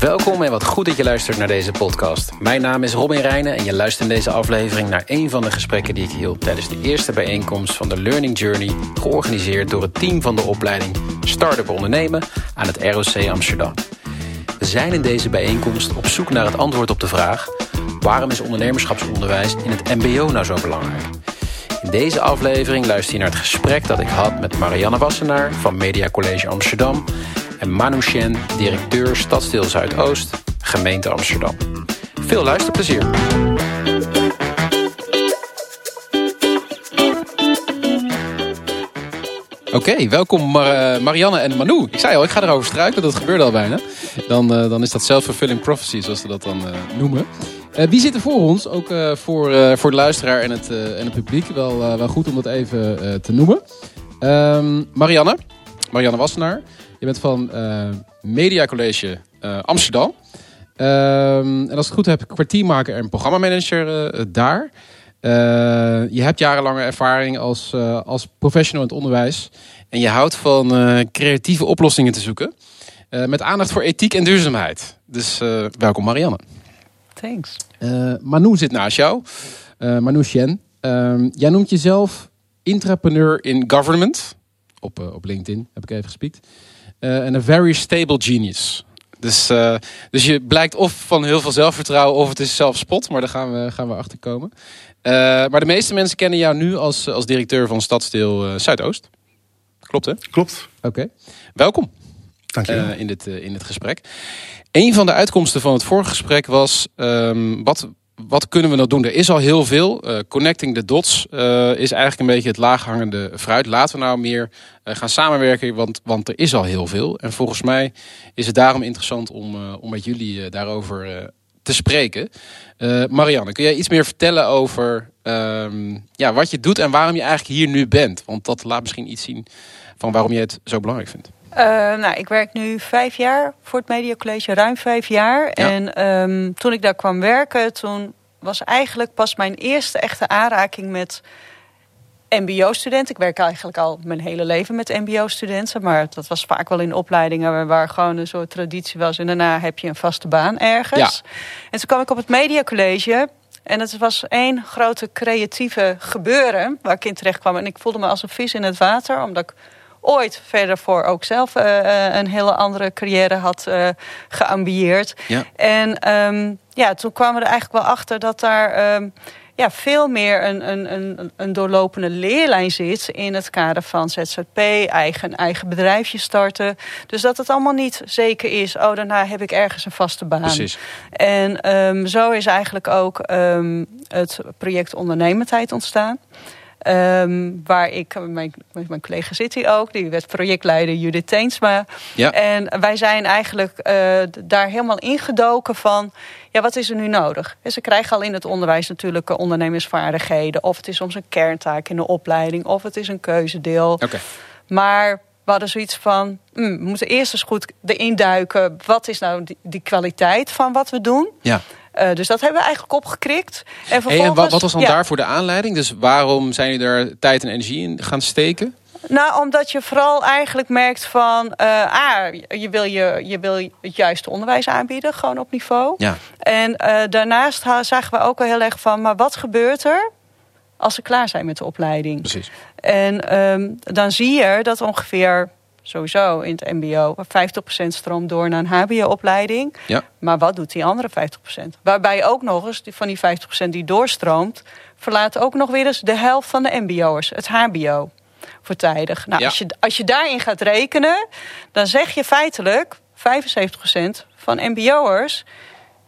Welkom en wat goed dat je luistert naar deze podcast. Mijn naam is Robin Reijnen en je luistert in deze aflevering naar een van de gesprekken die ik hield tijdens de eerste bijeenkomst van de Learning Journey, georganiseerd door het team van de opleiding Startup Ondernemen aan het ROC Amsterdam. We zijn in deze bijeenkomst op zoek naar het antwoord op de vraag: waarom is ondernemerschapsonderwijs in het MBO nou zo belangrijk? In deze aflevering luister je naar het gesprek dat ik had met Marianne Wassenaar van Media College Amsterdam en Manu Shen, directeur Stadsdeel Zuidoost, gemeente Amsterdam. Veel luisterplezier. Oké, welkom Mar Marianne en Manu. Ik zei al, ik ga erover struikelen, dat gebeurde al bijna. Dan, uh, dan is dat self-fulfilling prophecy, zoals we dat dan uh, noemen. Wie zit er voor ons? Ook voor, voor de luisteraar en het, en het publiek. Wel, wel goed om dat even te noemen. Um, Marianne, Marianne Wassenaar. Je bent van Media College Amsterdam. Um, en als ik het goed heb, kwartiermaker en programmamanager daar. Uh, je hebt jarenlange ervaring als, uh, als professional in het onderwijs. En je houdt van uh, creatieve oplossingen te zoeken. met aandacht voor ethiek en duurzaamheid. Dus welkom Marianne. Thanks. Manu zit naast jou. Manu Shen. Ehm, jij noemt jezelf intrapreneur in government. Op, op LinkedIn heb ik even gespiekt. En een very stable genius. Dus, uh, dus je blijkt of van heel veel zelfvertrouwen of het is zelfspot. Maar daar gaan we, gaan we achter komen. Uh, maar de meeste mensen kennen jou nu als, als directeur van Stadsdeel uh, Zuidoost. Klopt hè? Klopt. Oké. Okay. Welkom. Dank je in, dit, in dit gesprek. Een van de uitkomsten van het vorige gesprek was... Um, wat, wat kunnen we nou doen? Er is al heel veel. Uh, connecting the dots uh, is eigenlijk een beetje het laaghangende fruit. Laten we nou meer uh, gaan samenwerken, want, want er is al heel veel. En volgens mij is het daarom interessant om, om met jullie daarover te spreken. Marianne, kun jij iets meer vertellen over um, ja, wat je doet en waarom je eigenlijk hier nu bent? Want dat laat misschien iets zien van waarom je het zo belangrijk vindt. Uh, nou, ik werk nu vijf jaar voor het Media College, ruim vijf jaar. Ja. En um, toen ik daar kwam werken, toen was eigenlijk pas mijn eerste echte aanraking met MBO-studenten. Ik werk eigenlijk al mijn hele leven met MBO-studenten, maar dat was vaak wel in opleidingen waar gewoon een soort traditie was. En daarna heb je een vaste baan ergens. Ja. En toen kwam ik op het Media College. En het was één grote creatieve gebeuren waar ik in terecht kwam. En ik voelde me als een vis in het water, omdat ik ooit verder voor ook zelf uh, een hele andere carrière had uh, geambieerd. Ja. En um, ja, toen kwamen we er eigenlijk wel achter dat daar um, ja, veel meer een, een, een, een doorlopende leerlijn zit in het kader van ZZP, eigen, eigen bedrijfje starten. Dus dat het allemaal niet zeker is, oh daarna heb ik ergens een vaste baan. Precies. En um, zo is eigenlijk ook het project ondernemendheid ontstaan. Um, waar ik, mijn, mijn collega zit hier ook, die werd projectleider Judith Teensma. Ja. En wij zijn eigenlijk uh, daar helemaal ingedoken van, ja, wat is er nu nodig? En ze krijgen al in het onderwijs natuurlijk ondernemersvaardigheden. Of het is soms een kerntaak in de opleiding, of het is een keuzedeel. Okay. Maar we hadden zoiets van, mm, we moeten eerst eens goed erin duiken. Wat is nou die, die kwaliteit van wat we doen? Ja. Uh, dus dat hebben we eigenlijk opgekrikt. En, vervolgens, hey, en wat, wat was dan ja. daarvoor de aanleiding? Dus waarom zijn jullie er tijd en energie in gaan steken? Nou, omdat je vooral eigenlijk merkt van... Uh, ah, je wil, je, je wil het juiste onderwijs aanbieden, gewoon op niveau. Ja. En uh, daarnaast zagen we ook wel heel erg van... maar wat gebeurt er als ze klaar zijn met de opleiding? Precies. En um, dan zie je dat ongeveer sowieso in het mbo. 50% stroomt door naar een hbo-opleiding. Ja. Maar wat doet die andere 50%? Waarbij ook nog eens van die 50% die doorstroomt... verlaat ook nog weer eens de helft van de mbo'ers, het hbo, voortijdig. Nou, Ja. als, je, als je daarin gaat rekenen, dan zeg je feitelijk... 75% van mbo'ers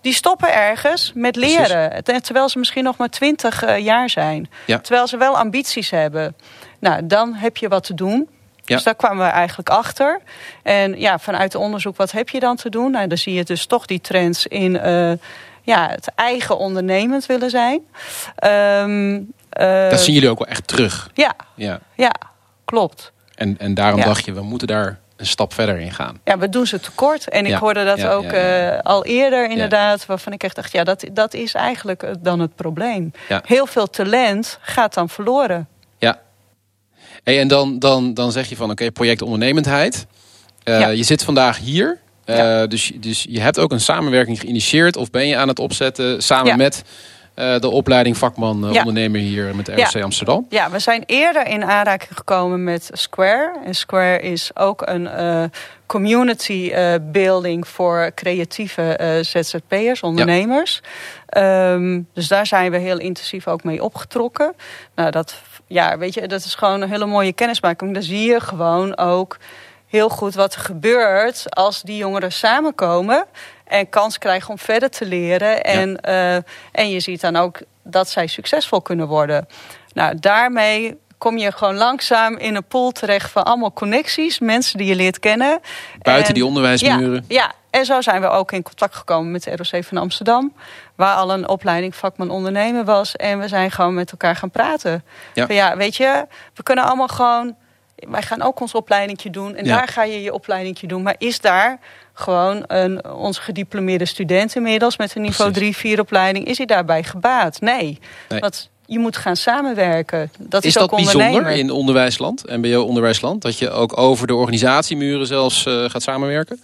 die stoppen ergens met leren. Terwijl ze misschien nog maar 20 uh, jaar zijn. Ja. Terwijl ze wel ambities hebben. Nou, dan heb je wat te doen. Ja. Dus daar kwamen we eigenlijk achter. En ja, vanuit het onderzoek, wat heb je dan te doen? Nou, dan zie je dus toch die trends in uh, ja, het eigen ondernemend willen zijn. Um, uh, Dat zien jullie ook wel echt terug. Ja, Ja. ja klopt. En, en daarom Ja. dacht je, we moeten daar een stap verder in gaan. Ja, we doen ze tekort. En ik Ja, hoorde dat ja, ook ja, eh, al eerder inderdaad. Waarvan ik echt dacht, ja, dat, dat is eigenlijk eh, dan het probleem. Heel veel talent gaat dan verloren. Hey, en dan, dan, dan zeg je van, oké, project ondernemendheid. Uh, Ja. Je zit vandaag hier. Uh, Uh, dus, dus je hebt ook een samenwerking geïnitieerd of ben je aan het opzetten samen met uh, de opleiding vakman ondernemer hier met ROC Amsterdam. Ja, we zijn eerder in aanraking gekomen met Square. En Square is ook een community building voor creatieve ZZP'ers, ondernemers. Um, dus daar zijn we heel intensief ook mee opgetrokken. Nou, dat, ja, weet je, dat is gewoon een hele mooie kennismaking. Dan zie je gewoon ook heel goed wat er gebeurt als die jongeren samenkomen en kans krijgen om verder te leren. En, uh, en je ziet dan ook dat zij succesvol kunnen worden. Nou, daarmee kom je gewoon langzaam in een pool terecht van allemaal connecties, mensen die je leert kennen. Buiten die onderwijsmuren. Ja, ja, en zo zijn we ook in contact gekomen met de ROC van Amsterdam, waar al een opleiding vakman ondernemen was. En we zijn gewoon met elkaar gaan praten. Ja, van, ja weet je, we kunnen allemaal gewoon wij gaan ook ons opleidingje doen. En daar ga je je opleidingje doen. Maar is daar gewoon een, onze gediplomeerde student inmiddels... met een niveau 3, 4 opleiding, is hij daarbij gebaat? Nee. nee. Want je moet gaan samenwerken. Dat is, is dat bijzonder in onderwijsland, MBO onderwijsland? Dat je ook over de organisatiemuren zelfs uh, gaat samenwerken?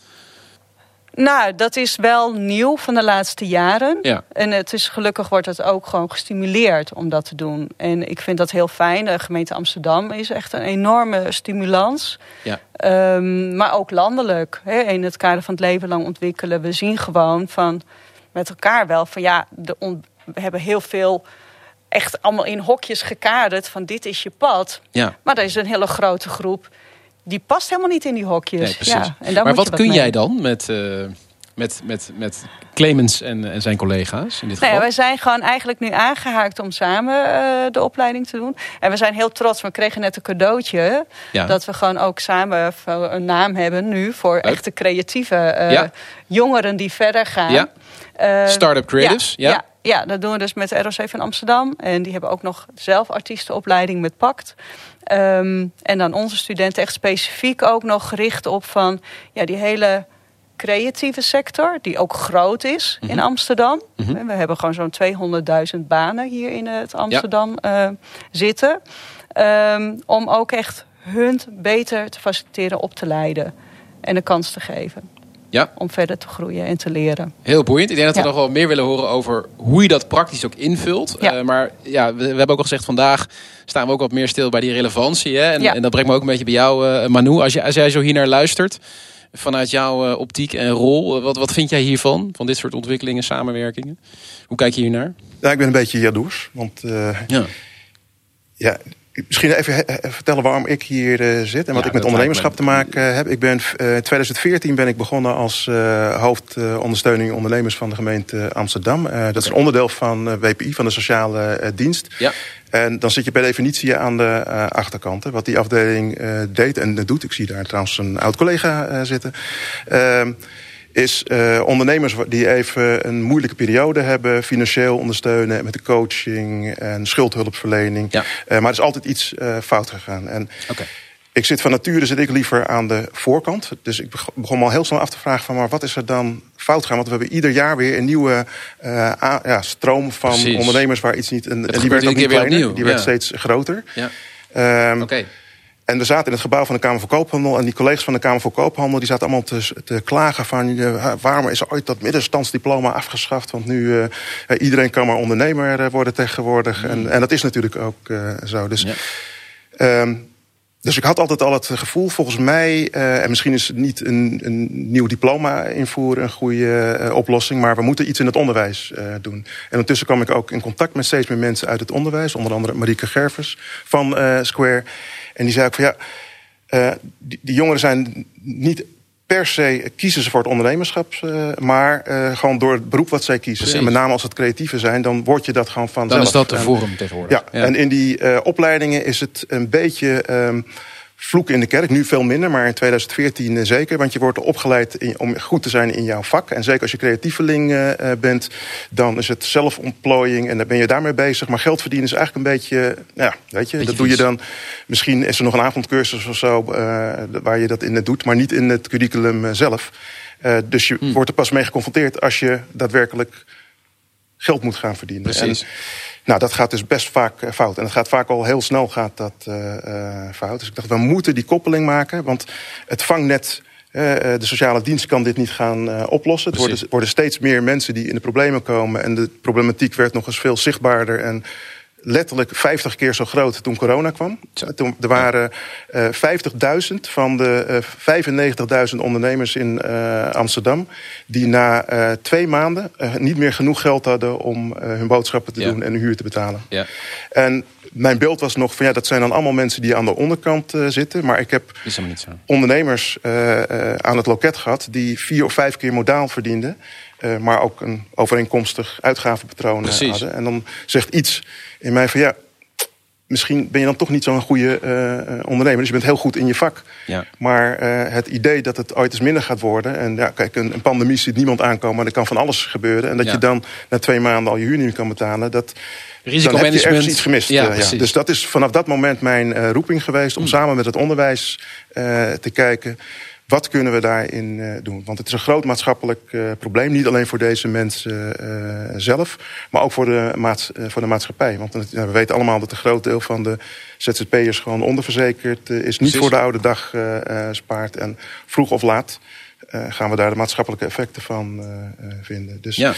Nou, dat is wel nieuw van de laatste jaren. Ja. En het is, gelukkig wordt het ook gewoon gestimuleerd om dat te doen. En ik vind dat heel fijn. De gemeente Amsterdam is echt een enorme stimulans. Ja. Um, maar ook landelijk. Hè, in het kader van het leven lang ontwikkelen. We zien gewoon van met elkaar wel van ja, de we hebben heel veel echt allemaal in hokjes gekaderd van dit is je pad. Ja. Maar er is een hele grote groep die past helemaal niet in die hokjes. Ja, en maar wat kun jij dan met, uh, met, met, met Clemens en, en zijn collega's in dit nou geval? wij zijn gewoon eigenlijk nu aangehaakt om samen uh, de opleiding te doen. En we zijn heel trots. We kregen net een cadeautje. Ja. Dat we gewoon ook samen een naam hebben nu voor echte creatieve uh, jongeren die verder gaan. Ja. Startup creatives. ja. Ja, dat doen we dus met de ROC van Amsterdam. En die hebben ook nog zelf artiestenopleiding met PACT. Um, en dan onze studenten echt specifiek ook nog gericht op van ja, die hele creatieve sector, die ook groot is in mhm. Amsterdam. Mhm. We hebben gewoon zo'n 200.000 banen hier in het Amsterdam ja. uh, zitten. Um, om ook echt hun beter te faciliteren, op te leiden en een kans te geven. Ja. Om verder te groeien en te leren. Heel boeiend. Ik denk dat we nog wel meer willen horen over hoe je dat praktisch ook invult. Ja. Uh, maar ja, we, we, hebben ook al gezegd vandaag staan we ook wat meer stil bij die relevantie. Hè? En, en dat brengt me ook een beetje bij jou, uh, Manu. Als, je, als jij zo hier naar luistert, vanuit jouw uh, optiek en rol, wat, wat vind jij hiervan? Van dit soort ontwikkelingen, samenwerkingen? Hoe kijk je hier naar? Ja, ik ben een beetje jaloers. Want ja. ja, Misschien even vertellen waarom ik hier uh, zit en wat ik met ondernemerschap te maken heb. Ik ben, uh, in 2014 ben ik begonnen als uh, hoofdondersteuning ondernemers van de gemeente Amsterdam. dat is een onderdeel van WPI, van de sociale dienst. Ja. En dan zit je per definitie aan de achterkant. Hè, wat die afdeling deed en doet. Ik zie daar trouwens een oud collega zitten ehm, is uh, ondernemers die even een moeilijke periode hebben, financieel ondersteunen met de coaching en schuldhulpverlening. Ja. Uh, maar er is altijd iets uh, fout gegaan. En okay. ik zit van nature zit ik liever aan de voorkant. Dus ik begon me al heel snel af te vragen van maar wat is er dan fout gegaan? Want we hebben ieder jaar weer een nieuwe ja, stroom van ondernemers waar iets niet. En, en die werd ook niet kleiner, die werd steeds groter. Ja. Um, okay. En we zaten in het gebouw van de Kamer van Koophandel. En die collega's van de Kamer van Koophandel die zaten allemaal te, te klagen van... Uh, waarom is ooit dat middenstandsdiploma afgeschaft? Want nu uh, iedereen kan maar ondernemer worden tegenwoordig. En, mm. en dat is natuurlijk ook uh, zo. Dus, ja. um, dus ik had altijd al het gevoel, volgens mij... en misschien is het niet een, een nieuw diploma invoeren een goede oplossing... maar we moeten iets in het onderwijs doen. En ondertussen kwam ik ook in contact met steeds meer mensen uit het onderwijs. Onder andere Marieke Gervers van Square... En die zei ook van ja, uh, die, die, jongeren zijn niet per se kiezen ze voor het ondernemerschap, uh, maar uh, gewoon door het beroep wat zij kiezen. En met name als het creatieve zijn, dan word je dat gewoon vanzelf. Dan is dat de vorm tegenwoordig. Ja, ja, en in die opleidingen is het een beetje... Um, vloek in de kerk. Nu veel minder, maar in 2014 eh, zeker. Want je wordt opgeleid om goed te zijn in jouw vak. En zeker als je creatieveling uh, bent, dan is het zelfontplooiing en dan ben je daarmee bezig. Maar geld verdienen is eigenlijk een beetje, ja, weet je, dat doe je dan. Misschien is er nog een avondcursus of zo uh, waar je dat in doet, maar niet in het curriculum zelf. Uh, dus je hmm. wordt er pas mee geconfronteerd als je daadwerkelijk geld moet gaan verdienen. Precies. En, nou, dat gaat dus best vaak eh, fout. En het gaat vaak al heel snel gaat dat uh, fout. Dus ik dacht, we moeten die koppeling maken. Want het vangnet de sociale dienst kan dit niet gaan oplossen. Er worden, worden, steeds meer mensen die in de problemen komen. En de problematiek werd nog eens veel zichtbaarder en letterlijk 50 keer zo groot toen corona kwam. Toen, er waren uh, 50.000 van de uh, 95.000 ondernemers in Amsterdam... die na twee maanden niet meer genoeg geld hadden om hun boodschappen te doen en hun huur te betalen. Ja. En mijn beeld was nog van ja, dat zijn dan allemaal mensen die aan de onderkant zitten. Maar ik heb ondernemers aan het loket gehad die vier of vijf keer modaal verdienden. Maar ook een overeenkomstig uitgavenpatroon hadden. En dan zegt iets in mij van ja, misschien ben je dan toch niet zo'n goede ondernemer. Dus je bent heel goed in je vak. Ja. Maar het idee dat het ooit eens minder gaat worden. En ja, kijk, een, een pandemie ziet niemand aankomen. Maar er kan van alles gebeuren. En dat je dan na twee maanden al je huur niet kan betalen. Dat, risicomanagement. Dan heb je iets gemist. Ja, ja. Dus dat is vanaf dat moment mijn uh, roeping geweest... om mm. samen met het onderwijs uh, te kijken... Wat kunnen we daarin uh, doen? Want het is een groot maatschappelijk uh, probleem. Niet alleen voor deze mensen uh, zelf, maar ook voor de, maats voor de maatschappij. Want we weten allemaal dat een groot deel van de ZZP'ers gewoon onderverzekerd is. Niet voor de oude dag spaart. En vroeg of laat gaan we daar de maatschappelijke effecten van vinden. Dus ja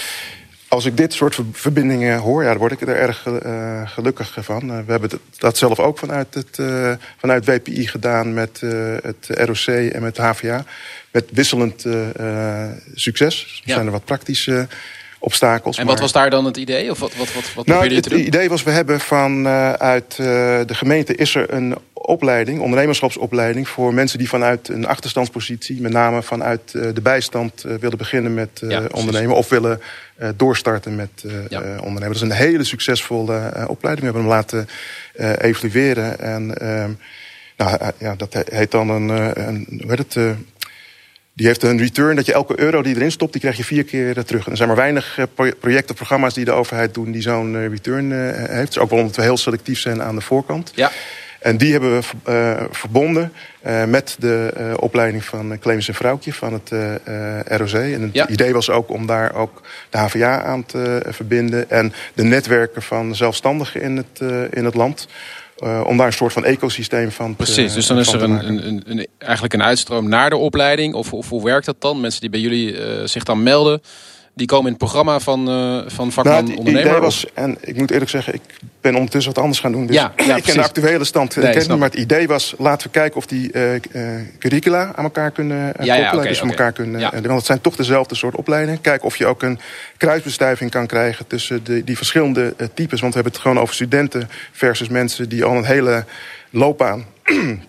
als ik dit soort verbindingen hoor, ja, dan word ik er erg uh, gelukkig van. Uh, we hebben dat zelf ook vanuit, het, uh, vanuit WPI gedaan met het ROC en met HVA. Met wisselend succes. Er zijn er wat praktische obstakels. En wat was daar dan het idee? Of wat, wat, wat, wat nou, het, idee was, we hebben vanuit de gemeente is er een opleiding, ondernemerschapsopleiding... voor mensen die vanuit een achterstandspositie... met name vanuit de bijstand willen beginnen met ondernemen... of willen doorstarten met ja. ondernemen. Dat is een hele succesvolle opleiding. We hebben hem laten evalueren. En ehm, nou, ja, dat heet dan een, een hoe heet het, die heeft een return dat je elke euro die erin stopt, die krijg je vier keer terug. En er zijn maar weinig projecten, programma's die de overheid doen die zo'n return heeft. Dus ook wel omdat we heel selectief zijn aan de voorkant. Ja. En die hebben we uh, verbonden uh, met de uh, opleiding van Clemens en Vrouwtje van het ROC. En het ja. idee was ook om daar ook de HVA aan te verbinden. En de netwerken van zelfstandigen in het, in het land. Om daar een soort van ecosysteem van te Precies, dus dan is er een, een, een, eigenlijk een uitstroom naar de opleiding. Of, of hoe werkt dat dan? Mensen die bij jullie zich dan melden die komen in het programma van, uh, van vakman nou, het ondernemer? idee was, en ik moet eerlijk zeggen, ik ben ondertussen wat anders gaan doen. Dus ja, ja, ik ken de actuele stand nee, ken niet, maar het idee was, laten we kijken of die uh, curricula aan elkaar kunnen koppelen. Ja, okay, dus okay. elkaar kunnen, want het zijn toch dezelfde soort opleidingen. Kijken of je ook een kruisbestuiving kan krijgen tussen de, die verschillende types. Want we hebben het gewoon over studenten versus mensen die al een hele loopbaan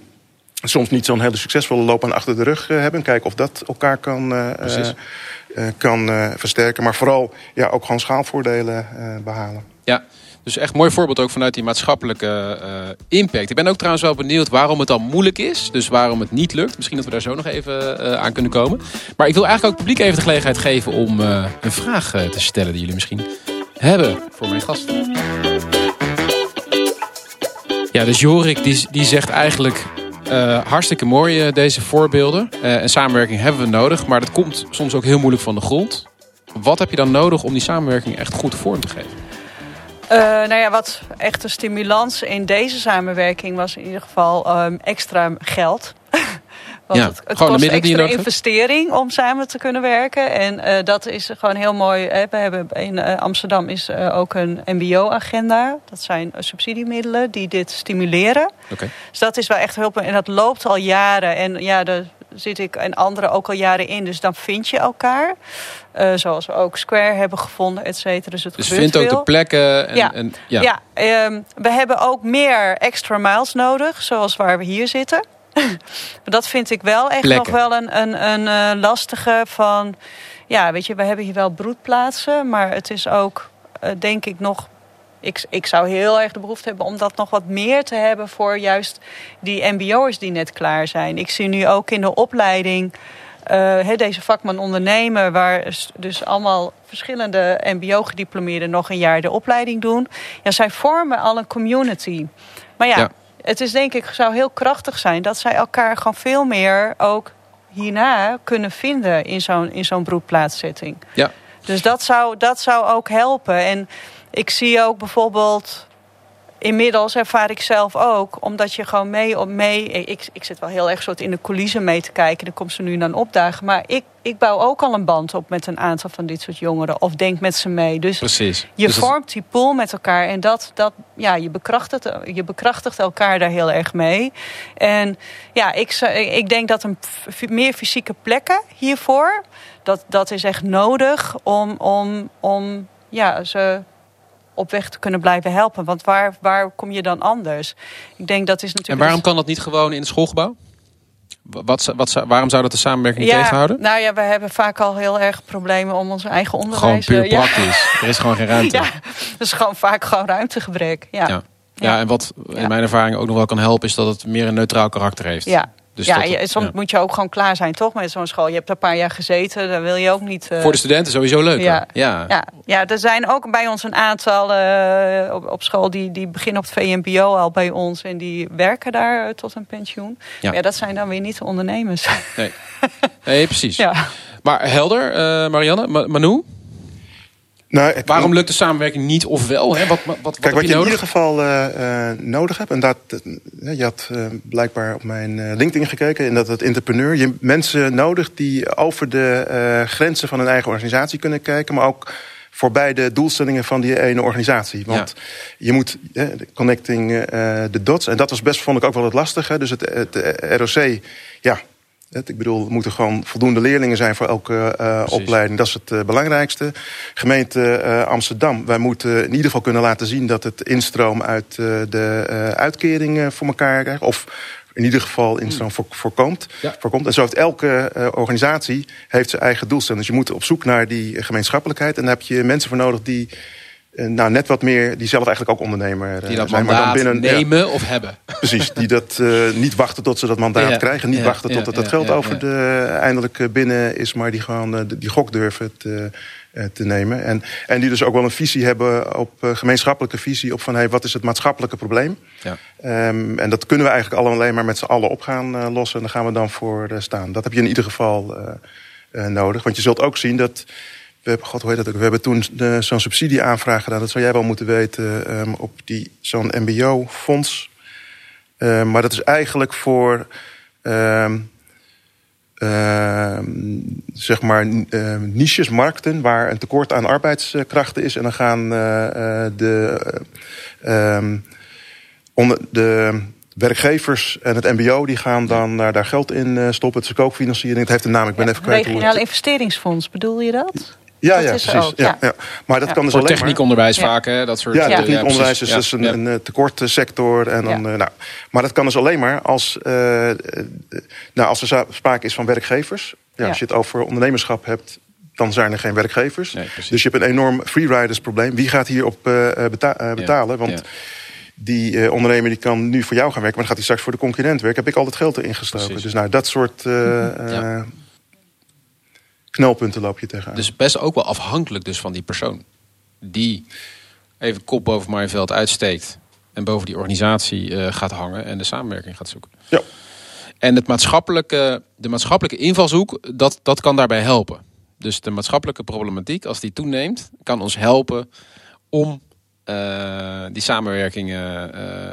soms niet zo'n hele succesvolle loopbaan achter de rug hebben. Kijken of dat elkaar kan, uh, uh, kan versterken. Maar vooral ja, ook gewoon schaalvoordelen behalen. Ja, dus echt mooi voorbeeld ook vanuit die maatschappelijke impact. Ik ben ook trouwens wel benieuwd waarom het dan moeilijk is. Dus waarom het niet lukt. Misschien dat we daar zo nog even aan kunnen komen. Maar ik wil eigenlijk ook het publiek even de gelegenheid geven om een vraag te stellen die jullie misschien hebben voor mijn gast. Ja, dus Jorik die, die zegt eigenlijk uh, hartstikke mooi uh, deze voorbeelden. Uh, en samenwerking hebben we nodig, maar dat komt soms ook heel moeilijk van de grond. Wat heb je dan nodig om die samenwerking echt goed vorm te geven? nou ja, wat echt een stimulans in deze samenwerking was in ieder geval um, extra geld. Want ja, het, het kost extra investering om samen te kunnen werken. En uh, dat is gewoon heel mooi. Hè. We hebben in uh, Amsterdam is uh, ook een mbo-agenda. Dat zijn subsidiemiddelen die dit stimuleren. Okay. Dus dat is wel echt hulp. En dat loopt al jaren. En ja, daar zit ik en anderen ook al jaren in. Dus dan vind je elkaar. zoals we ook Square hebben gevonden, et cetera. Dus het dus vindt ook de plekken. En, ja, en, ja. ja um, we hebben ook meer extra miles nodig. Zoals waar we hier zitten. dat vind ik wel echt nog wel een, een, een uh, lastige van... Ja, weet je, we hebben hier wel broedplaatsen. Maar het is ook, uh, denk ik, nog... Ik, ik zou heel erg de behoefte hebben om dat nog wat meer te hebben... voor juist die mbo'ers die net klaar zijn. Ik zie nu ook in de opleiding... Uh, deze vakman ondernemen, waar dus allemaal verschillende mbo-gediplomeerden nog een jaar de opleiding doen. Ja, zij vormen al een community. Maar ja, ja het is denk ik, zou heel krachtig zijn dat zij elkaar gewoon veel meer ook hierna kunnen vinden in zo'n in zo'n broedplaatszetting. Ja. Dus dat zou, dat zou ook helpen. En ik zie ook bijvoorbeeld inmiddels ervaar ik zelf ook, omdat je gewoon mee op mee. Ik, ik zit wel heel erg soort in de coulissen mee te kijken. Dan komt ze nu dan opdagen. Maar ik, ik bouw ook al een band op met een aantal van dit soort jongeren. Of denk met ze mee. Dus Precies. je Dus dat- vormt die pool met elkaar. En dat, dat ja, je bekrachtigt, je bekrachtigt elkaar daar heel erg mee. En ja, ik, ik denk dat een meer fysieke plekken hiervoor. Dat, dat is echt nodig om, om, om ja, ze op weg te kunnen blijven helpen. Want waar, waar kom je dan anders? Ik denk dat is En natuurlijk. waarom kan dat niet gewoon in het schoolgebouw? Wat, wat, waarom zou dat de samenwerking tegenhouden? Nou ja, we hebben vaak al heel erg problemen om ons eigen Gewoon onderwijs. puur eh, ja. praktisch. Er is gewoon geen ruimte. Ja, dat is gewoon vaak gewoon ruimtegebrek. Ja. Ja. Ja. En wat in mijn ervaring ook nog wel kan helpen, is dat het meer een neutraal karakter heeft. Ja. Dus ja, dat soms ja. moet je ook gewoon klaar zijn, toch? Met zo'n school. Je hebt er een paar jaar gezeten, dan wil je ook niet. eh, Voor de studenten sowieso leuk. Ja. Ja. ja, ja, er zijn ook bij ons een aantal eh, op, op school die, die beginnen op het VMBO al bij ons en die werken daar eh, tot een pensioen. Ja. Ja. dat zijn dan weer niet de ondernemers. Nee. nee, precies. ja. Maar helder, Marianne, Ma- Manu, Nou, waarom lukt de samenwerking niet of wel? Hè? Wat, wat, wat, Kijk, wat je je in ieder geval eh, eh, nodig hebt, en dat, eh, je had blijkbaar op mijn LinkedIn gekeken, en dat het entrepreneur, je mensen nodig die over de grenzen van hun eigen organisatie kunnen kijken, maar ook voorbij de doelstellingen van die ene organisatie. Want je moet eh, de connecting the dots, en dat was best, vond ik ook wel het lastige. Dus het, het eh, ROC, ja. Ik bedoel, er moeten gewoon voldoende leerlingen zijn voor elke eh, opleiding. Dat is het eh, belangrijkste. Gemeente eh, Amsterdam, wij moeten in ieder geval kunnen laten zien dat het instroom uit de uitkeringen voor elkaar krijgt. Of in ieder geval instroom voor, voorkomt, Ja. voorkomt. En zo heeft elke organisatie heeft zijn eigen doelstelling. Dus je moet op zoek naar die gemeenschappelijkheid. En daar heb je mensen voor nodig die nou, net wat meer, die zelf eigenlijk ook ondernemer eh, Die dat zijn. mandaat ja, nemen of hebben. Precies, die dat eh, niet wachten tot ze dat mandaat Ja, krijgen. Niet ja, wachten tot het, dat geld over de eindelijk eh, binnen is, maar die gewoon eh, die gok durven te, eh, te nemen. En, en die dus ook wel een visie hebben op eh, gemeenschappelijke visie op van hey, wat is het maatschappelijke probleem? Ja. Ehm, en dat kunnen we eigenlijk allemaal alleen maar met z'n allen op gaan eh, lossen. En daar gaan we dan voor eh, staan. Dat heb je in ieder geval eh, eh, nodig. Want je zult ook zien dat. We hebben, God, hoe heet dat ook? We hebben toen eh, zo'n subsidieaanvraag gedaan. Dat zou jij wel moeten weten. ehm, op die, zo'n MBO-fonds. Ehm, maar dat is eigenlijk voor. ehm, zeg maar niches, markten waar een tekort aan arbeidskrachten is. En dan gaan eh, eh, de, onder de werkgevers en het MBO die gaan dan daar, daar geld in stoppen. Het is koopfinanciering. Het heeft een naam, ik ben even kwijt. hoe Regionaal investeringsfonds, bedoel je dat? Ja, dat ja, precies. ook, ja. ja. Ja, Maar dat Ja. kan dus Voor alleen techniek maar... onderwijs Ja. vaak, hè, dat soort Ja, eh, techniek precies. onderwijs is Ja, dus een, ja. een eh, tekortsector. En dan, Ja. eh, nou, maar dat kan dus alleen maar als, nou, als er sprake is van werkgevers. Ja, Ja. Als je het over ondernemerschap hebt, dan zijn er geen werkgevers. Nee, dus je hebt een enorm freeriders probleem. Wie gaat hierop beta- eh, betalen? Want ja. die eh, ondernemer die kan nu voor jou gaan werken... maar dan gaat hij straks voor de concurrent werken. Heb ik al het geld erin gestoken. Precies. Dus nou, dat soort eh, Ja. Knelpunten loop je tegenaan. Dus best ook wel afhankelijk dus van die persoon. Die even kop boven Maaiveld uitsteekt. En boven die organisatie eh, gaat hangen en de samenwerking gaat zoeken. Ja. En het maatschappelijke, de maatschappelijke invalshoek, dat, dat kan daarbij helpen. Dus de maatschappelijke problematiek, als die toeneemt, kan ons helpen om eh, die samenwerking eh,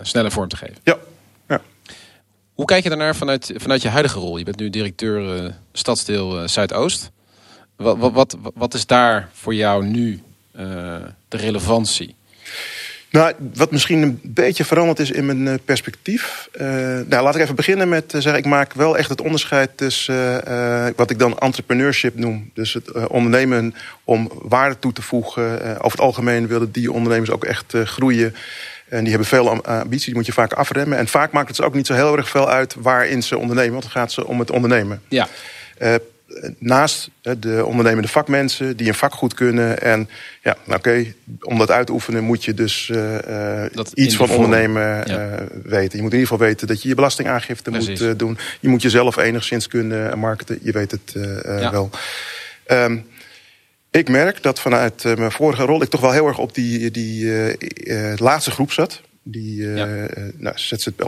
sneller vorm te geven. Ja, ja. Hoe kijk je daarnaar vanuit, vanuit je huidige rol? Je bent nu directeur stadsdeel Zuidoost. Wat, wat, wat, wat is daar voor jou nu eh, de relevantie? Nou, wat misschien een beetje veranderd is in mijn eh, perspectief. Eh, nou, laat ik even beginnen met zeggen, ik maak wel echt het onderscheid tussen wat ik dan entrepreneurship noem. Dus het ondernemen om waarde toe te voegen. Over het algemeen willen die ondernemers ook echt groeien. En die hebben veel am- ambitie, die moet je vaak afremmen. En vaak maakt het ze ook niet zo heel erg veel uit waarin ze ondernemen, want dan gaat ze om het ondernemen. Ja, naast de ondernemende vakmensen die een vak goed kunnen. En ja, nou, oké, om dat uit te oefenen moet je dus eh, eh, iets van vorm. ondernemen Ja. eh, weten. Je moet in ieder geval weten dat je je belastingaangifte Precies. moet doen. Je moet jezelf enigszins kunnen marketen. Je weet het Ja. wel. Ehm, ik merk dat vanuit mijn vorige rol ik toch wel heel erg op die, die laatste groep zat. Die uh, nou,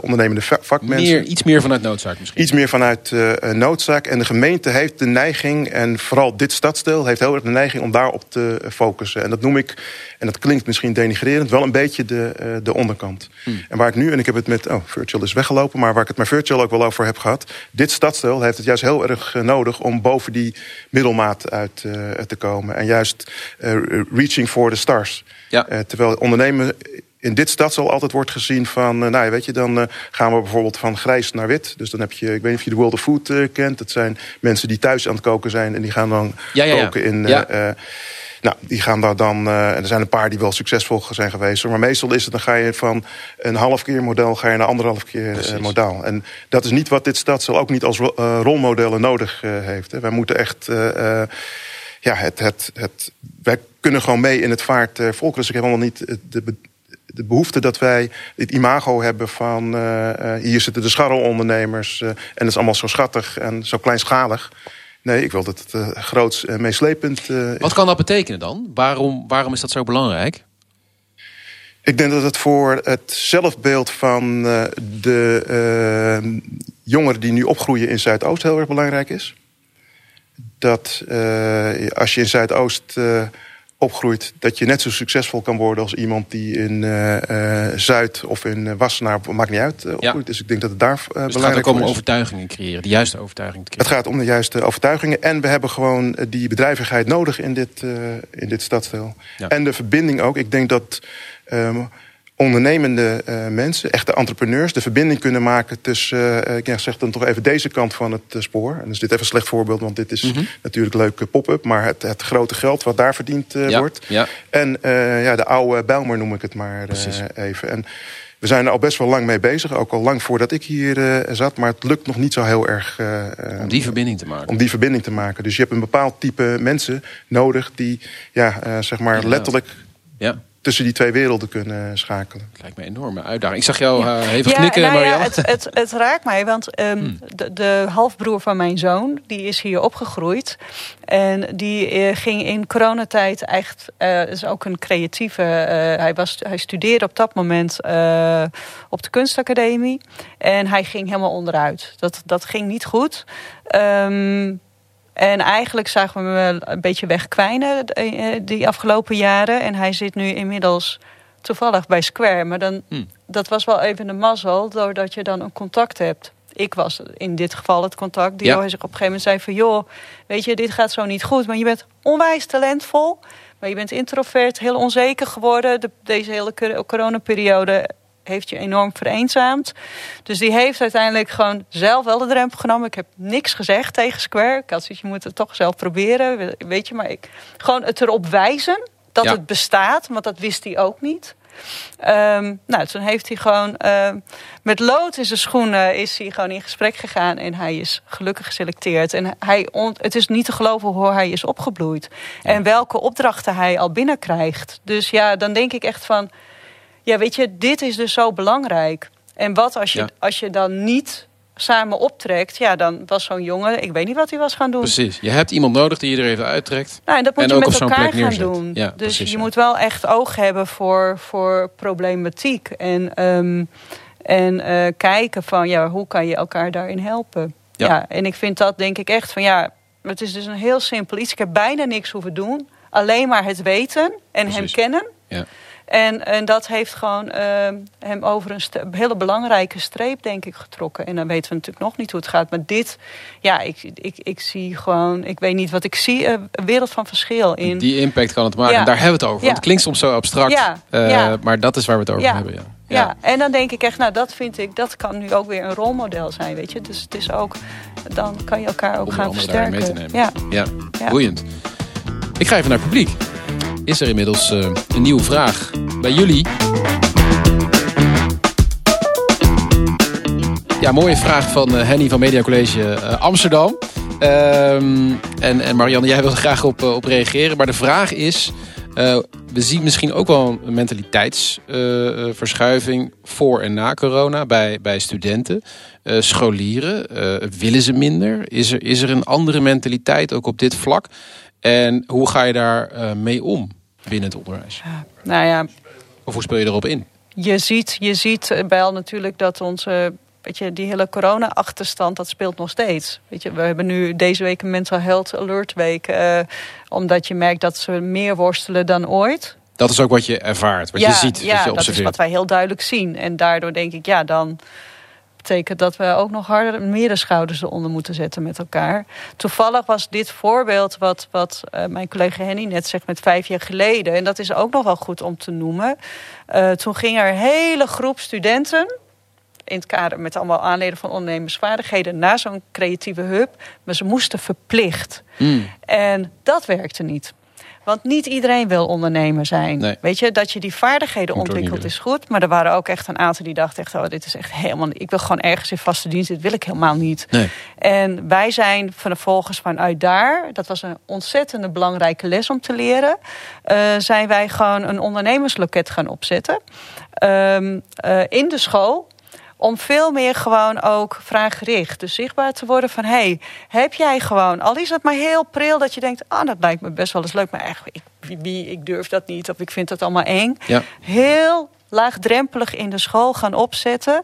ondernemende vakmensen. Meer, iets meer vanuit noodzaak misschien? Iets meer vanuit uh, noodzaak. En de gemeente heeft de neiging, en vooral dit stadsdeel... heeft heel erg de neiging om daarop te focussen. En dat noem ik, en dat klinkt misschien denigrerend... wel een beetje de, de onderkant. Hmm. En waar ik nu, en ik heb het met... Oh, Virtual is weggelopen, maar waar ik het met Virtual ook wel over heb gehad... dit stadsdeel heeft het juist heel erg nodig... om boven die middelmaat uit te komen. En juist reaching for the stars. Ja. terwijl ondernemen in dit stadsel altijd wordt gezien van... Uh, nou, weet je, dan uh, gaan we bijvoorbeeld van grijs naar wit. Dus dan heb je, ik weet niet of je de World of Food uh, kent. Dat zijn mensen die thuis aan het koken zijn... en die gaan dan ja, ja, koken in... nou, die gaan daar dan... en er zijn een paar die wel succesvol zijn geweest. Maar meestal is het, dan ga je van een half keer model... ga je naar anderhalf keer model. En dat is niet wat dit stadsel ook niet als rolmodellen nodig heeft. Hè. Wij moeten echt... ja, het, het, het, wij kunnen gewoon mee in het vaart volk. Dus ik heb allemaal niet de, de behoefte dat wij het imago hebben van... Uh, hier zitten de scharrelondernemers uh, en het is allemaal zo schattig en zo kleinschalig. Nee, ik wil dat het uh, groots en meeslepend Wat kan dat betekenen dan? Waarom, waarom is dat zo belangrijk? Ik denk dat het voor het zelfbeeld van de jongeren die nu opgroeien in Zuidoost heel erg belangrijk is. Dat als je in Zuidoost opgroeit... dat je net zo succesvol kan worden als iemand die in uh, Zuid of in Wassenaar... maakt niet uit, opgroeit. Ja. Dus ik denk dat het daar dus belangrijk is. het gaat ook om overtuigingen creëren, de juiste overtuiging te creëren. Het gaat om de juiste overtuigingen. En we hebben gewoon die bedrijvigheid nodig in dit, in dit stadsdeel. En de verbinding ook. Ik denk dat... Um, ondernemende uh, mensen, echte entrepreneurs... de verbinding kunnen maken tussen, uh, ik zeg dan toch even deze kant van het uh, spoor. En dus dit even een slecht voorbeeld, want dit is mm -hmm. natuurlijk leuke pop-up... maar het, het, grote geld wat daar verdiend ja, wordt. Ja. En ja, de oude Bijlmer noem ik het maar even. En we zijn er al best wel lang mee bezig, ook al lang voordat ik hier zat... maar het lukt nog niet zo heel erg... om die verbinding te maken. Om die verbinding te maken. Dus je hebt een bepaald type mensen nodig... die ja, zeg maar letterlijk... Ja tussen die twee werelden kunnen schakelen. Het lijkt me een enorme uitdaging. Ik zag jou uh, even knikken, nou Ja, het, het, het, raakt mij, want um, de, de, halfbroer van mijn zoon... die is hier opgegroeid. En die uh, ging in coronatijd echt... Uh, is ook een creatieve... hij, was, hij studeerde op dat moment op de kunstacademie. En hij ging helemaal onderuit. Dat, dat ging niet goed. Um, en eigenlijk zagen we hem een beetje wegkwijnen eh, die afgelopen jaren. En hij zit nu inmiddels toevallig bij Square. Maar dan, hmm. dat was wel even de mazzel, doordat je dan een contact hebt. Ik was in dit geval het contact. Die ja. zich op een gegeven moment zei van... joh, weet je, dit gaat zo niet goed. Maar je bent onwijs talentvol. Maar je bent introvert, heel onzeker geworden. De, deze hele coronaperiode heeft je enorm vereenzaamd. Dus die heeft uiteindelijk gewoon zelf wel de drempel genomen. Ik heb niks gezegd tegen Square. Ik had zoiets, je moet het toch zelf proberen. Weet je, maar ik, gewoon het erop wijzen dat het bestaat. Want dat wist hij ook niet. Um, nou, toen heeft hij gewoon uh, met lood in zijn schoenen is hij gewoon in gesprek gegaan en hij is gelukkig geselecteerd. En hij het is niet te geloven hoe hij is opgebloeid en welke opdrachten hij al binnenkrijgt. Dus ja, dan denk ik echt van ja, weet je, dit is dus zo belangrijk. En wat als je, als je dan niet samen optrekt, ja, dan was zo'n jongen, ik weet niet wat hij was gaan doen. Precies, je hebt iemand nodig die je er even uittrekt. Nou, en dat moet je met elkaar gaan doen. Ja, dus je moet wel echt oog hebben voor, voor problematiek. En, um, en uh, kijken van, ja, hoe kan je elkaar daarin helpen? Ja. ja. en ik vind dat denk ik echt van, ja, het is dus een heel simpel iets. Ik heb bijna niks hoeven doen. Alleen maar het weten en hem kennen. Ja. En, en dat heeft gewoon uh, hem over een hele belangrijke streep, denk ik, getrokken. En dan weten we natuurlijk nog niet hoe het gaat. Maar dit, ja, ik, ik, ik zie gewoon, ik weet niet wat ik zie, uh, een wereld van verschil in. Die impact kan het maken. Ja. En daar hebben we het over. Want het klinkt soms zo abstract. Ja. Uh, maar dat is waar we het over hebben. Ja. Ja. en dan denk ik echt, nou dat vind ik, dat kan nu ook weer een rolmodel zijn, weet je. Dus het is ook, dan kan je elkaar ook gaan versterken. Mee te nemen. Ja. Ja. boeiend. Ik ga even naar het publiek is er inmiddels uh, een nieuwe vraag bij jullie. Ja, mooie vraag van uh, Henny van Media College uh, Amsterdam. Ehm, en, en Marianne, jij wil graag op, op reageren. Maar de vraag is, we zien misschien ook wel een mentaliteitsverschuiving voor en na corona bij, bij studenten. scholieren, willen ze minder? Is er, is er een andere mentaliteit ook op dit vlak? En hoe ga je daar mee om? Binnen het onderwijs? nou ja. Of hoe speel je erop in? je ziet, je ziet wel natuurlijk dat onze Weet je, die hele corona-achterstand, dat speelt nog steeds. Weet je, we hebben nu deze week een Mental Health Alert Week. Uh, omdat je merkt dat ze meer worstelen dan ooit. Dat is ook wat je ervaart, wat je ziet, ja, wat je observeert. dat is wat wij heel duidelijk zien. En daardoor denk ik, ja, dan betekent dat we ook nog harder meer de schouders eronder moeten zetten met elkaar. Toevallig was dit voorbeeld wat, wat uh, mijn collega Henny net zegt met vijf jaar geleden. En dat is ook nog wel goed om te noemen. Uh, toen ging er een hele groep studenten in het kader met allemaal aanleden van ondernemersvaardigheden naar zo'n creatieve hub. Maar ze moesten verplicht. Mm. En dat werkte niet. Want niet iedereen wil ondernemer zijn. Weet je, dat je die vaardigheden ontwikkelt is goed. Maar er waren ook echt een aantal die dachten echt... oh, dit is echt helemaal... Ik wil gewoon ergens in vaste dienst. Dit wil ik helemaal niet. Nee. En wij zijn vervolgens vanuit daar... dat was een ontzettende belangrijke les om te leren... Uh, zijn wij gewoon een ondernemersloket gaan opzetten. Um, uh, in de school om veel meer gewoon ook vraaggericht. Dus zichtbaar te worden van... hey, heb jij gewoon, al is het maar heel pril... dat je denkt, ah, oh, dat lijkt me best wel eens leuk... maar eigenlijk, ik, wie, ik durf dat niet of ik vind het allemaal eng. Ja. Heel laagdrempelig in de school gaan opzetten.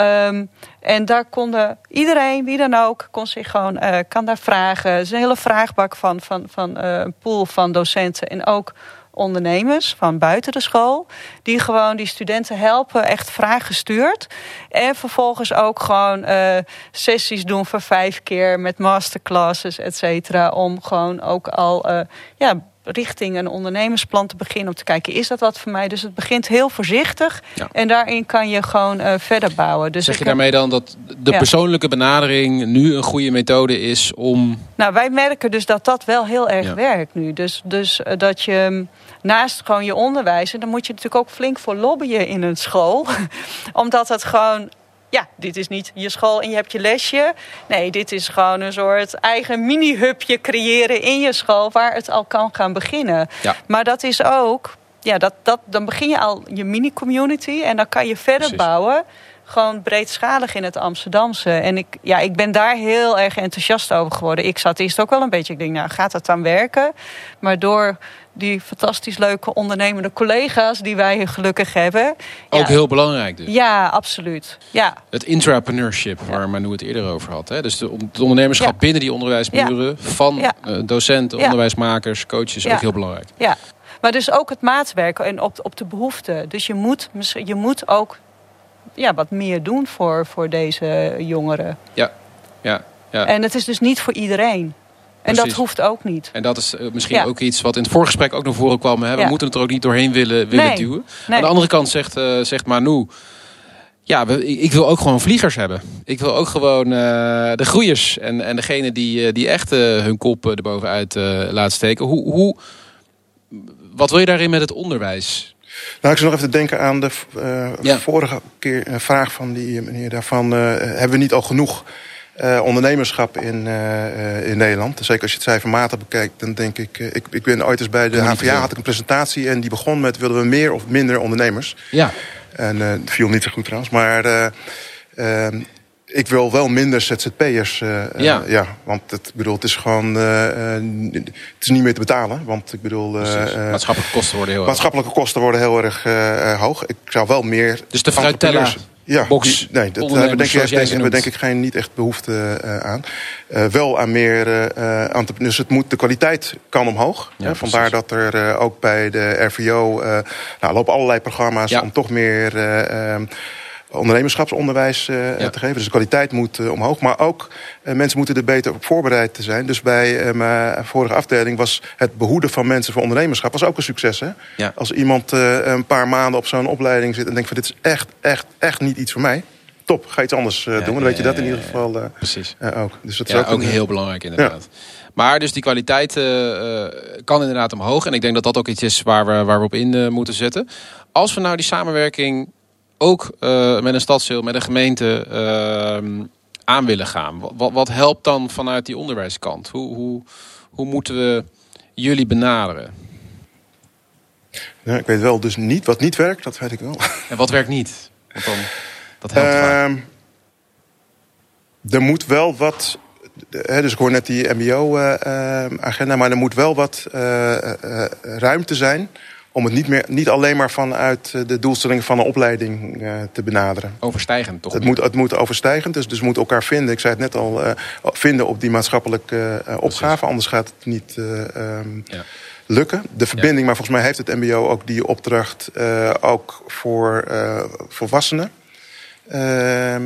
Um, en daar konden iedereen, wie dan ook, kon zich gewoon, uh, kan daar vragen. Het is een hele vraagbak van, van, van uh, een pool van docenten en ook ondernemers van buiten de school. Die gewoon die studenten helpen, echt vraaggestuurd. En vervolgens ook gewoon uh, sessies doen voor vijf keer met masterclasses, et cetera. Om gewoon ook al uh, ja, richting een ondernemersplan te beginnen. Om te kijken, is dat wat voor mij? Dus het begint heel voorzichtig. En daarin kan je gewoon uh, verder bouwen. Dus zeg je daarmee dan dat de persoonlijke benadering nu een goede methode is om... Nou, wij merken dus dat dat wel heel erg werkt nu. Dus, dus uh, dat je naast gewoon je onderwijs... en dan moet je natuurlijk ook flink voor lobbyen in een school. Omdat het gewoon ja, dit is niet je school en je hebt je lesje. Nee, dit is gewoon een soort eigen mini-hubje creëren in je school... waar het al kan gaan beginnen. Ja. Maar dat is ook... Ja, dat, dat, dan begin je al je mini-community en dan kan je verder bouwen gewoon breedschalig in het Amsterdamse. En ik, ja, ik ben daar heel erg enthousiast over geworden. Ik zat eerst ook wel een beetje, ik denk, nou, gaat dat dan werken? Maar door die fantastisch leuke ondernemende collega's die wij gelukkig hebben. Ook heel belangrijk dus. Ja, absoluut. Ja. Het intrapreneurship, waar Manu het eerder over had. Hè? Dus de, het ondernemerschap binnen die onderwijsmuren... van uh, docenten, onderwijsmakers, coaches, ook heel belangrijk. Ja, maar dus ook het maatwerken en op, op de behoeften. Dus je moet, je moet ook ja, wat meer doen voor, voor deze jongeren. Ja, ja, ja. En het is dus niet voor iedereen. En dat hoeft ook niet. En dat is eh, misschien ook iets wat in het voorgesprek ook naar voren kwam. Hè? We moeten het er ook niet doorheen willen, willen duwen. Aan de andere kant zegt, uh, zegt Manu... Ja, ik wil ook gewoon vliegers hebben. Ik wil ook gewoon uh, de groeiers. En, en degene die, die echt hun kop erbovenuit laat steken. Hoe, hoe, wat wil je daarin met het onderwijs? Nou, ik zou nog even denken aan de vorige keer vraag van die meneer daarvan. hebben we niet al genoeg uh, ondernemerschap in, uh, in Nederland. Zeker als je het cijfermatig bekijkt, dan denk ik... ik, ik ben ooit eens bij de HVA, had ik een presentatie... en die begon met, willen we meer of minder ondernemers? Ja. En het viel niet zo goed trouwens, maar... Ehm, ik wil wel minder ZZP'ers. Ja. ja. Want het, bedoel, het is gewoon. Het is niet meer te betalen. Want ik bedoel. maatschappelijke kosten worden heel erg Maatschappelijke kosten worden heel erg hoog. Ik zou wel meer. Dus de fruitella ja, box. nee, dat hebben denk, ik, denk, denk ik geen, niet echt behoefte uh, aan. Uh, wel aan meer uh, entrepreneurs. Het moet, de kwaliteit kan omhoog. Ja, vandaar dat er ook bij de RVO nou, lopen allerlei programma's om toch meer ondernemerschapsonderwijs uh, te geven. Dus de kwaliteit moet uh, omhoog. Maar ook uh, mensen moeten er beter op voorbereid te zijn. Dus bij mijn vorige afdeling was het behoeden van mensen voor ondernemerschap was ook een succes. Hè? Ja. Als iemand een paar maanden op zo'n opleiding zit en denkt van dit is echt, echt, echt niet iets voor mij. Top, ga iets anders doen. Dan weet je dat in ieder geval Precies. ook. Dus dat is ook, ook heel belangrijk inderdaad. Maar dus die kwaliteit kan inderdaad omhoog. En ik denk dat dat ook iets is waar we, waar we op in moeten zetten. Als we nou die samenwerking ook uh, met een stadsdeel, met een gemeente uh, aan willen gaan. Wat, wat, helpt dan vanuit die onderwijskant? Hoe, hoe, hoe moeten we jullie benaderen? Ja, ik weet wel dus niet wat niet werkt, dat weet ik wel. En wat werkt niet? Want dan, dat helpt uh, Er moet wel wat... Dus ik hoor net die mbo-agenda... Eh, maar er moet wel wat ruimte zijn om het niet, meer, niet alleen maar vanuit de doelstelling van een opleiding te benaderen. Overstijgend toch? Het moet, het moet overstijgend, dus, dus moet elkaar vinden. Ik zei het net al, vinden op die maatschappelijke opgave. Anders gaat het niet um, ja lukken. De verbinding, maar volgens mij heeft het mbo ook die opdracht uh, ook voor uh, volwassenen. Uh,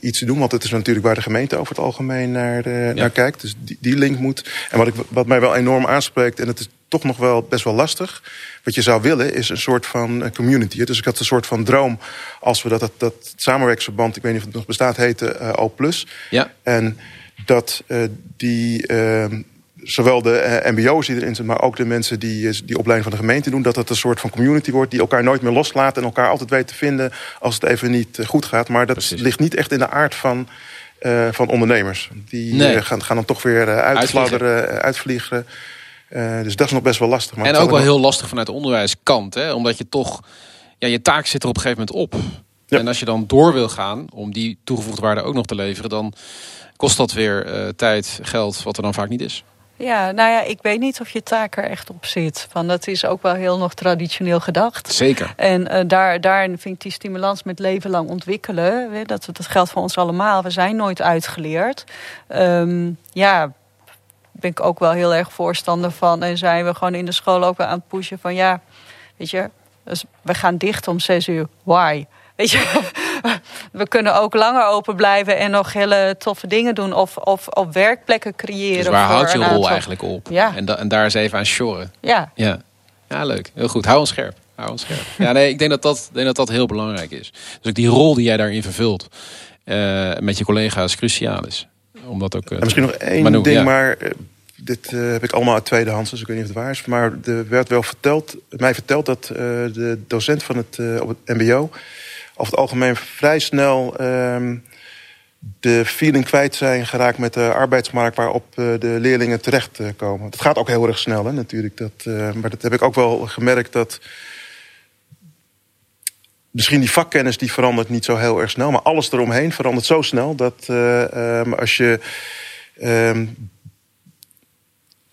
iets te doen, want het is natuurlijk waar de gemeente over het algemeen naar, ja. naar kijkt. Dus die, die, link moet. En wat, ik, wat mij wel enorm aanspreekt, en het is toch nog wel best wel lastig. Wat je zou willen is een soort van community. Dus ik had een soort van droom als we dat, dat, dat samenwerksverband, ik weet niet of het nog bestaat, heette uh, O+. Ja. En dat uh, die ehm, zowel de uh, mbo's die erin zitten, maar ook de mensen die uh, die opleiding van de gemeente doen, dat het een soort van community wordt die elkaar nooit meer loslaat en elkaar altijd weet te vinden als het even niet uh, goed gaat. Maar dat Precies. ligt niet echt in de aard van, van ondernemers. Die nee. gaan, gaan dan toch weer uitvliegen. dus dat is nog best wel lastig. Maar en ook wel heel lastig vanuit de onderwijskant, hè? omdat je toch, ja, je taak zit er op een gegeven moment op. Ja. En als je dan door wil gaan om die toegevoegde waarde ook nog te leveren, dan kost dat weer tijd, geld, wat er dan vaak niet is. Ja, nou ja, ik weet niet of je taak er echt op zit. Van, dat is ook wel heel nog traditioneel gedacht. Zeker. En uh, daar, daarin vind ik die stimulans met leven lang ontwikkelen. Hè, dat, dat geldt voor ons allemaal. We zijn nooit uitgeleerd. Um, ja, ben ik ook wel heel erg voorstander van. En zijn we gewoon in de school ook wel aan het pushen van... ja, weet je, dus we gaan dicht om zes uur. Why? Weet je, we kunnen ook langer open blijven en nog hele toffe dingen doen. Of, of, of werkplekken creëren. Dus waar houdt je rol eigenlijk op? Ja. En, da en daar eens even aan shoren. Ja. ja. Ja, leuk. Heel goed. Hou ons scherp. Hou ons scherp. Ja, nee, ik denk dat dat, denk dat dat heel belangrijk is. Dus ook die rol die jij daarin vervult uh, met je collega's cruciaal is. Omdat ook, uh, misschien nog één ding, maar uh, dit heb ik allemaal uit tweedehands, dus ik weet niet of het waar is. Maar er werd wel verteld, mij verteld dat de docent van het, op het mbo over het algemeen vrij snel um, de feeling kwijt zijn geraakt met de arbeidsmarkt waarop uh, de leerlingen terechtkomen. Uh, dat gaat ook heel erg snel, hè, natuurlijk. Dat, uh, maar dat heb ik ook wel gemerkt dat. Misschien die vakkennis die verandert niet zo heel erg snel, maar alles eromheen verandert zo snel dat um, als je um,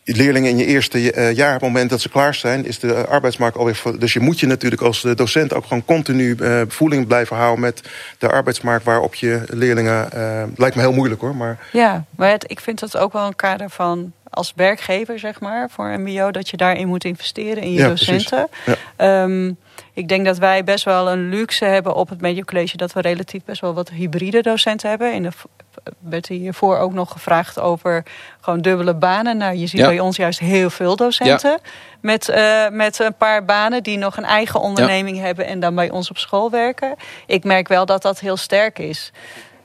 leerlingen in je eerste eh, jaar, op het moment dat ze klaar zijn, is de arbeidsmarkt alweer. Dus je moet je natuurlijk als docent ook gewoon continu uh, voeling blijven houden met de arbeidsmarkt waarop je leerlingen. Uh, lijkt me heel moeilijk hoor. Maar... Ja, maar het, ik vind dat ook wel een kader van als werkgever, zeg maar, voor MBO, dat je daarin moet investeren in je ja, docenten. Ja. Um, ik denk dat wij best wel een luxe hebben op het Media College dat we relatief best wel wat hybride docenten hebben. In de werd hiervoor ook nog gevraagd over gewoon dubbele banen. Nou, je ziet bij ons juist heel veel docenten met, uh, met een paar banen die nog een eigen onderneming hebben en dan bij ons op school werken. Ik merk wel dat dat heel sterk is.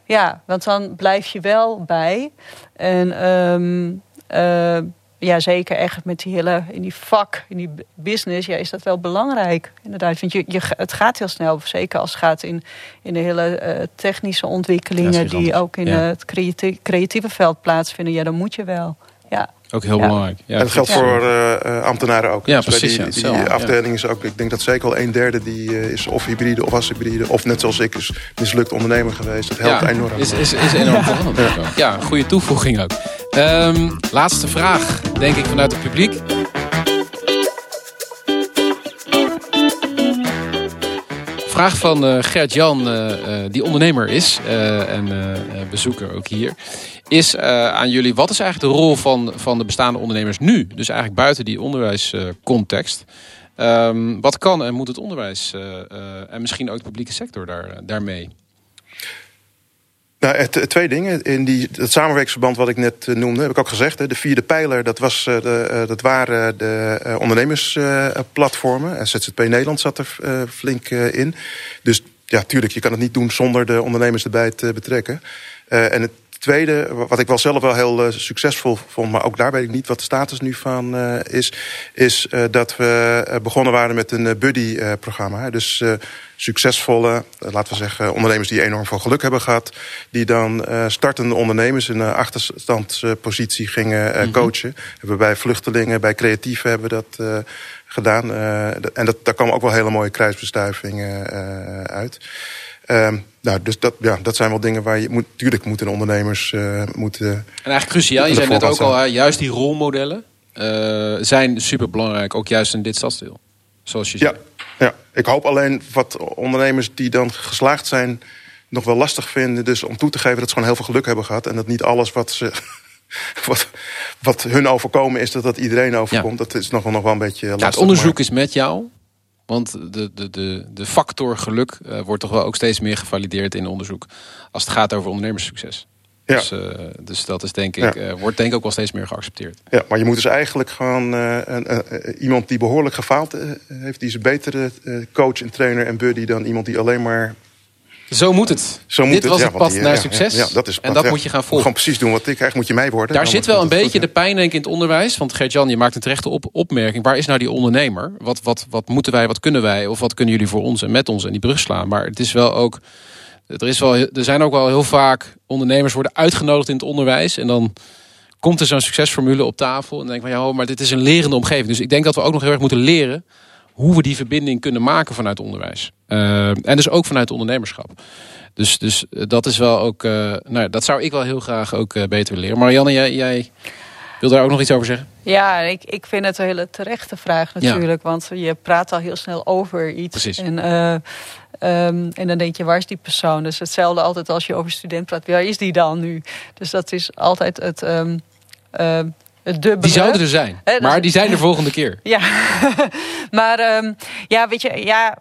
Ja, want dan blijf je wel bij. En um, uh, ja, zeker echt met die hele in die vak, in die business, ja, is dat wel belangrijk. Inderdaad, want je, je, het gaat heel snel, zeker als het gaat in, in de hele uh, technische ontwikkelingen die ook in ja. het creatieve, creatieve veld plaatsvinden. Ja, dan moet je wel. Ja. Ook heel belangrijk. Ja, en dat geldt voor uh, ambtenaren ook. Ja, dus precies. Die, die, die afdeling is ook, ik denk dat zeker al een derde die uh, is of hybride of ashybride. Of net zoals ik is mislukt ondernemer geweest. Dat helpt enorm. Is, is, is enorm veranderd. Ja, goede toevoeging ook. Um, laatste vraag, denk ik, vanuit het publiek. Vraag van uh, Gert-Jan, uh, uh, die ondernemer is en bezoeker ook hier. Is aan jullie, wat is eigenlijk de rol van, van de bestaande ondernemers nu? Dus eigenlijk buiten die onderwijscontext. Um, wat kan en moet het onderwijs en misschien ook de publieke sector daar, daarmee? Nou, het, twee dingen. In die, het samenwerksverband wat ik net uh, noemde, heb ik ook gezegd. Hè, de vierde pijler, dat, was, uh, de, dat waren de ondernemersplatformen. ZZP Nederland zat er flink in. Dus ja, tuurlijk, je kan het niet doen zonder de ondernemers erbij te betrekken. en het tweede, wat ik wel zelf wel heel uh, succesvol vond, maar ook daar weet ik niet wat de status nu van uh, is, is uh, dat we begonnen waren met een buddy-programma. Dus succesvolle, laten we zeggen, ondernemers die enorm veel geluk hebben gehad, die dan startende ondernemers in een achterstandspositie gingen mm -hmm. coachen. Hebben bij vluchtelingen, bij creatieven hebben we dat gedaan. en dat, daar komen ook wel hele mooie kruisbestuivingen uit. Uh, nou, dus dat, ja, dat zijn wel dingen waar je moet. Tuurlijk moeten ondernemers uh, moeten. En eigenlijk cruciaal, je zei net ook al, juist die rolmodellen uh, zijn super belangrijk, ook juist in dit stadsdeel. zoals je ja, Ja, ik hoop alleen wat ondernemers die dan geslaagd zijn... nog wel lastig vinden dus om toe te geven dat ze gewoon heel veel geluk hebben gehad... en dat niet alles wat, ze, wat, wat hun overkomen is, dat dat iedereen overkomt. Dat is nog wel, nog wel een beetje lastig. Ja, het onderzoek is met jou. Want de, de, de, de factor geluk uh, wordt toch wel ook steeds meer gevalideerd in onderzoek. Als het gaat over ondernemerssucces. Ja. Dus, uh, dus dat is denk ik, uh, wordt denk ik ook wel steeds meer geaccepteerd. Ja, maar je moet dus eigenlijk gewoon iemand die behoorlijk gefaald heeft, die is een betere coach en trainer en buddy dan iemand die alleen maar zo moet het. Zo moet Dit het, was het pad naar succes. Ja, dat is en dat moet je gaan volgen. Gewoon precies doen wat ik krijg, moet je mij worden. Daar zit wel een beetje de pijn denk ik in het onderwijs. Want Gert-Jan, je maakt een terechte op opmerking. Waar is nou die ondernemer? Wat, wat, wat moeten wij, wat kunnen wij? Of wat kunnen jullie voor ons en met ons en die brug slaan? Maar het is wel ook... Er, is wel, er zijn ook wel heel vaak ondernemers worden uitgenodigd in het onderwijs. En dan komt er zo'n succesformule op tafel. En dan denk ik van ja, maar dit is een lerende omgeving. Dus ik denk dat we ook nog heel erg moeten leren hoe we die verbinding kunnen maken vanuit onderwijs. Uh, en dus ook vanuit ondernemerschap. Dus, dus eh, dat is wel ook. Uh, nou, dat zou ik wel heel graag ook uh, beter leren. Marianne, jij, jij wil daar ook nog iets over zeggen? Ja, ik, ik vind het een hele terechte vraag natuurlijk. Want je praat al heel snel over iets. Precies. En, um, en dan denk je, waar is die persoon? Dus hetzelfde altijd als je over student praat. Waar is die dan nu? Dus dat is altijd het. Um, die zouden er zijn, maar die zijn de volgende keer. Ja, maar um, ja, weet je, ja,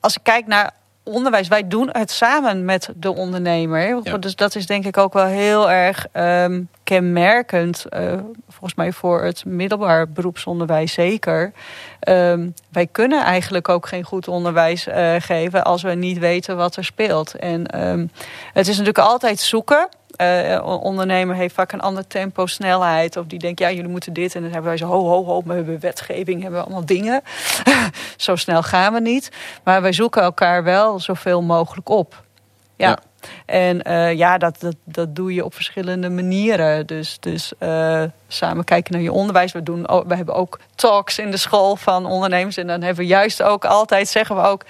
als ik kijk naar onderwijs, wij doen het samen met de ondernemer. Dus dat is denk ik ook wel heel erg um, kenmerkend. Uh, volgens mij voor het middelbaar beroepsonderwijs zeker. Um, wij kunnen eigenlijk ook geen goed onderwijs uh, geven als we niet weten wat er speelt. En het is natuurlijk altijd zoeken. Uh, ondernemer heeft vaak een ander tempo, snelheid. Of die denkt, ja, jullie moeten dit. En dan hebben wij zo, ho, ho, ho, we hebben wetgeving, hebben we allemaal dingen. zo snel gaan we niet. Maar wij zoeken elkaar wel zoveel mogelijk op. Ja. ja. En uh, ja, dat, dat, dat doe je op verschillende manieren. Dus, dus uh, samen kijken naar je onderwijs. We, doen, we hebben ook talks in de school van ondernemers. En dan hebben we juist ook altijd, zeggen we ook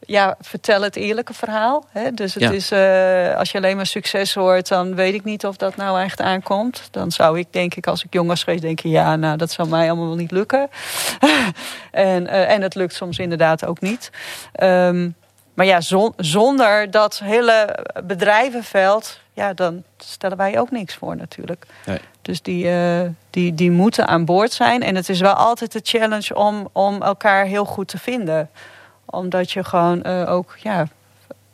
ja, vertel het eerlijke verhaal. Hè? Dus het is, uh, als je alleen maar succes hoort, dan weet ik niet of dat nou echt aankomt. Dan zou ik denk ik, als ik jong was geweest, denken... ja, nou, dat zal mij allemaal wel niet lukken. en, uh, en het lukt soms inderdaad ook niet. Um, maar ja, zon, zonder dat hele bedrijvenveld... ja, dan stellen wij ook niks voor natuurlijk. Nee. Dus die, uh, die, die moeten aan boord zijn. En het is wel altijd de challenge om, om elkaar heel goed te vinden omdat je gewoon uh, ook, ja,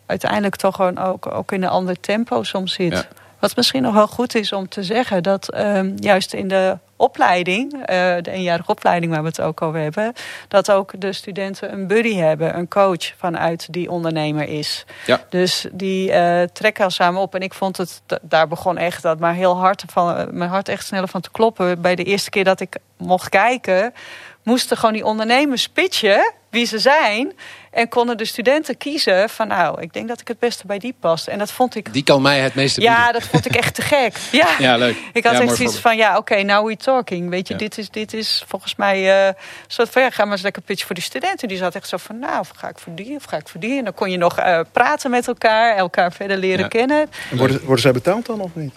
uiteindelijk toch gewoon ook, ook in een ander tempo soms zit. Wat misschien nog wel goed is om te zeggen, dat um, juist in de opleiding, uh, de eenjarige opleiding waar we het ook over hebben, dat ook de studenten een buddy hebben, een coach vanuit die ondernemer is. Ja. Dus die uh, trekken al samen op. En ik vond het, daar begon echt dat maar heel hard van, mijn hart echt sneller van te kloppen. Bij de eerste keer dat ik mocht kijken, moesten gewoon die ondernemers pitchen wie ze zijn. En konden de studenten kiezen van nou, ik denk dat ik het beste bij die past. En dat vond ik... Die kan mij het meeste bieden. Ja, dat vond ik echt te gek. Ja, ja leuk. Ik had ja, echt zoiets van, ja, oké, okay, now we talking. Weet je, dit, is, dit is volgens mij... Uh, soort van, ja, ga maar eens lekker pitchen voor die studenten. Die zat echt zo van, nou, of ga ik voor die, of ga ik voor die. En dan kon je nog uh, praten met elkaar, elkaar verder leren kennen. En worden, worden zij betaald dan of niet?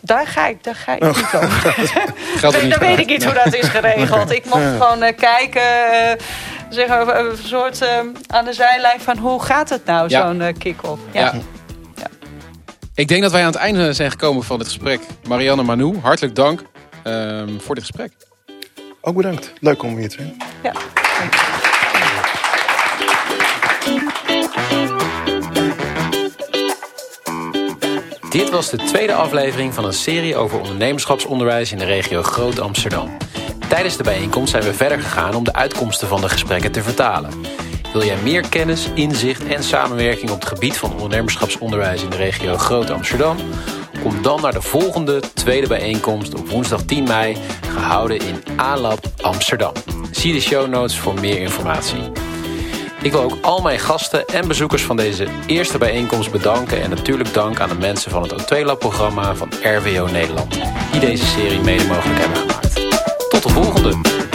Daar ga ik, daar ga ik oh. niet over. dan weet ik niet hoe dat is geregeld. Ik mocht gewoon uh, kijken, uh, zeggen, een soort uh, aan de zijlijn van hoe gaat het nou, ja. zo'n kick-off. Ja. ja. Ik denk dat wij aan het einde zijn gekomen van dit gesprek. Marianne Manu, hartelijk dank um, voor dit gesprek. Ook bedankt. Leuk om hier te zijn. Ja. Dit was de tweede aflevering van een serie over ondernemerschapsonderwijs in de regio Groot Amsterdam. Tijdens de bijeenkomst zijn we verder gegaan om de uitkomsten van de gesprekken te vertalen. Wil jij meer kennis, inzicht en samenwerking op het gebied van ondernemerschapsonderwijs in de regio Groot Amsterdam? Kom dan naar de volgende tweede bijeenkomst op woensdag 10 mei, gehouden in ALAB Amsterdam. Zie de show notes voor meer informatie. Ik wil ook al mijn gasten en bezoekers van deze eerste bijeenkomst bedanken. En natuurlijk dank aan de mensen van het O2-lab-programma van RWO Nederland. Die deze serie mede mogelijk hebben gemaakt. Tot de volgende!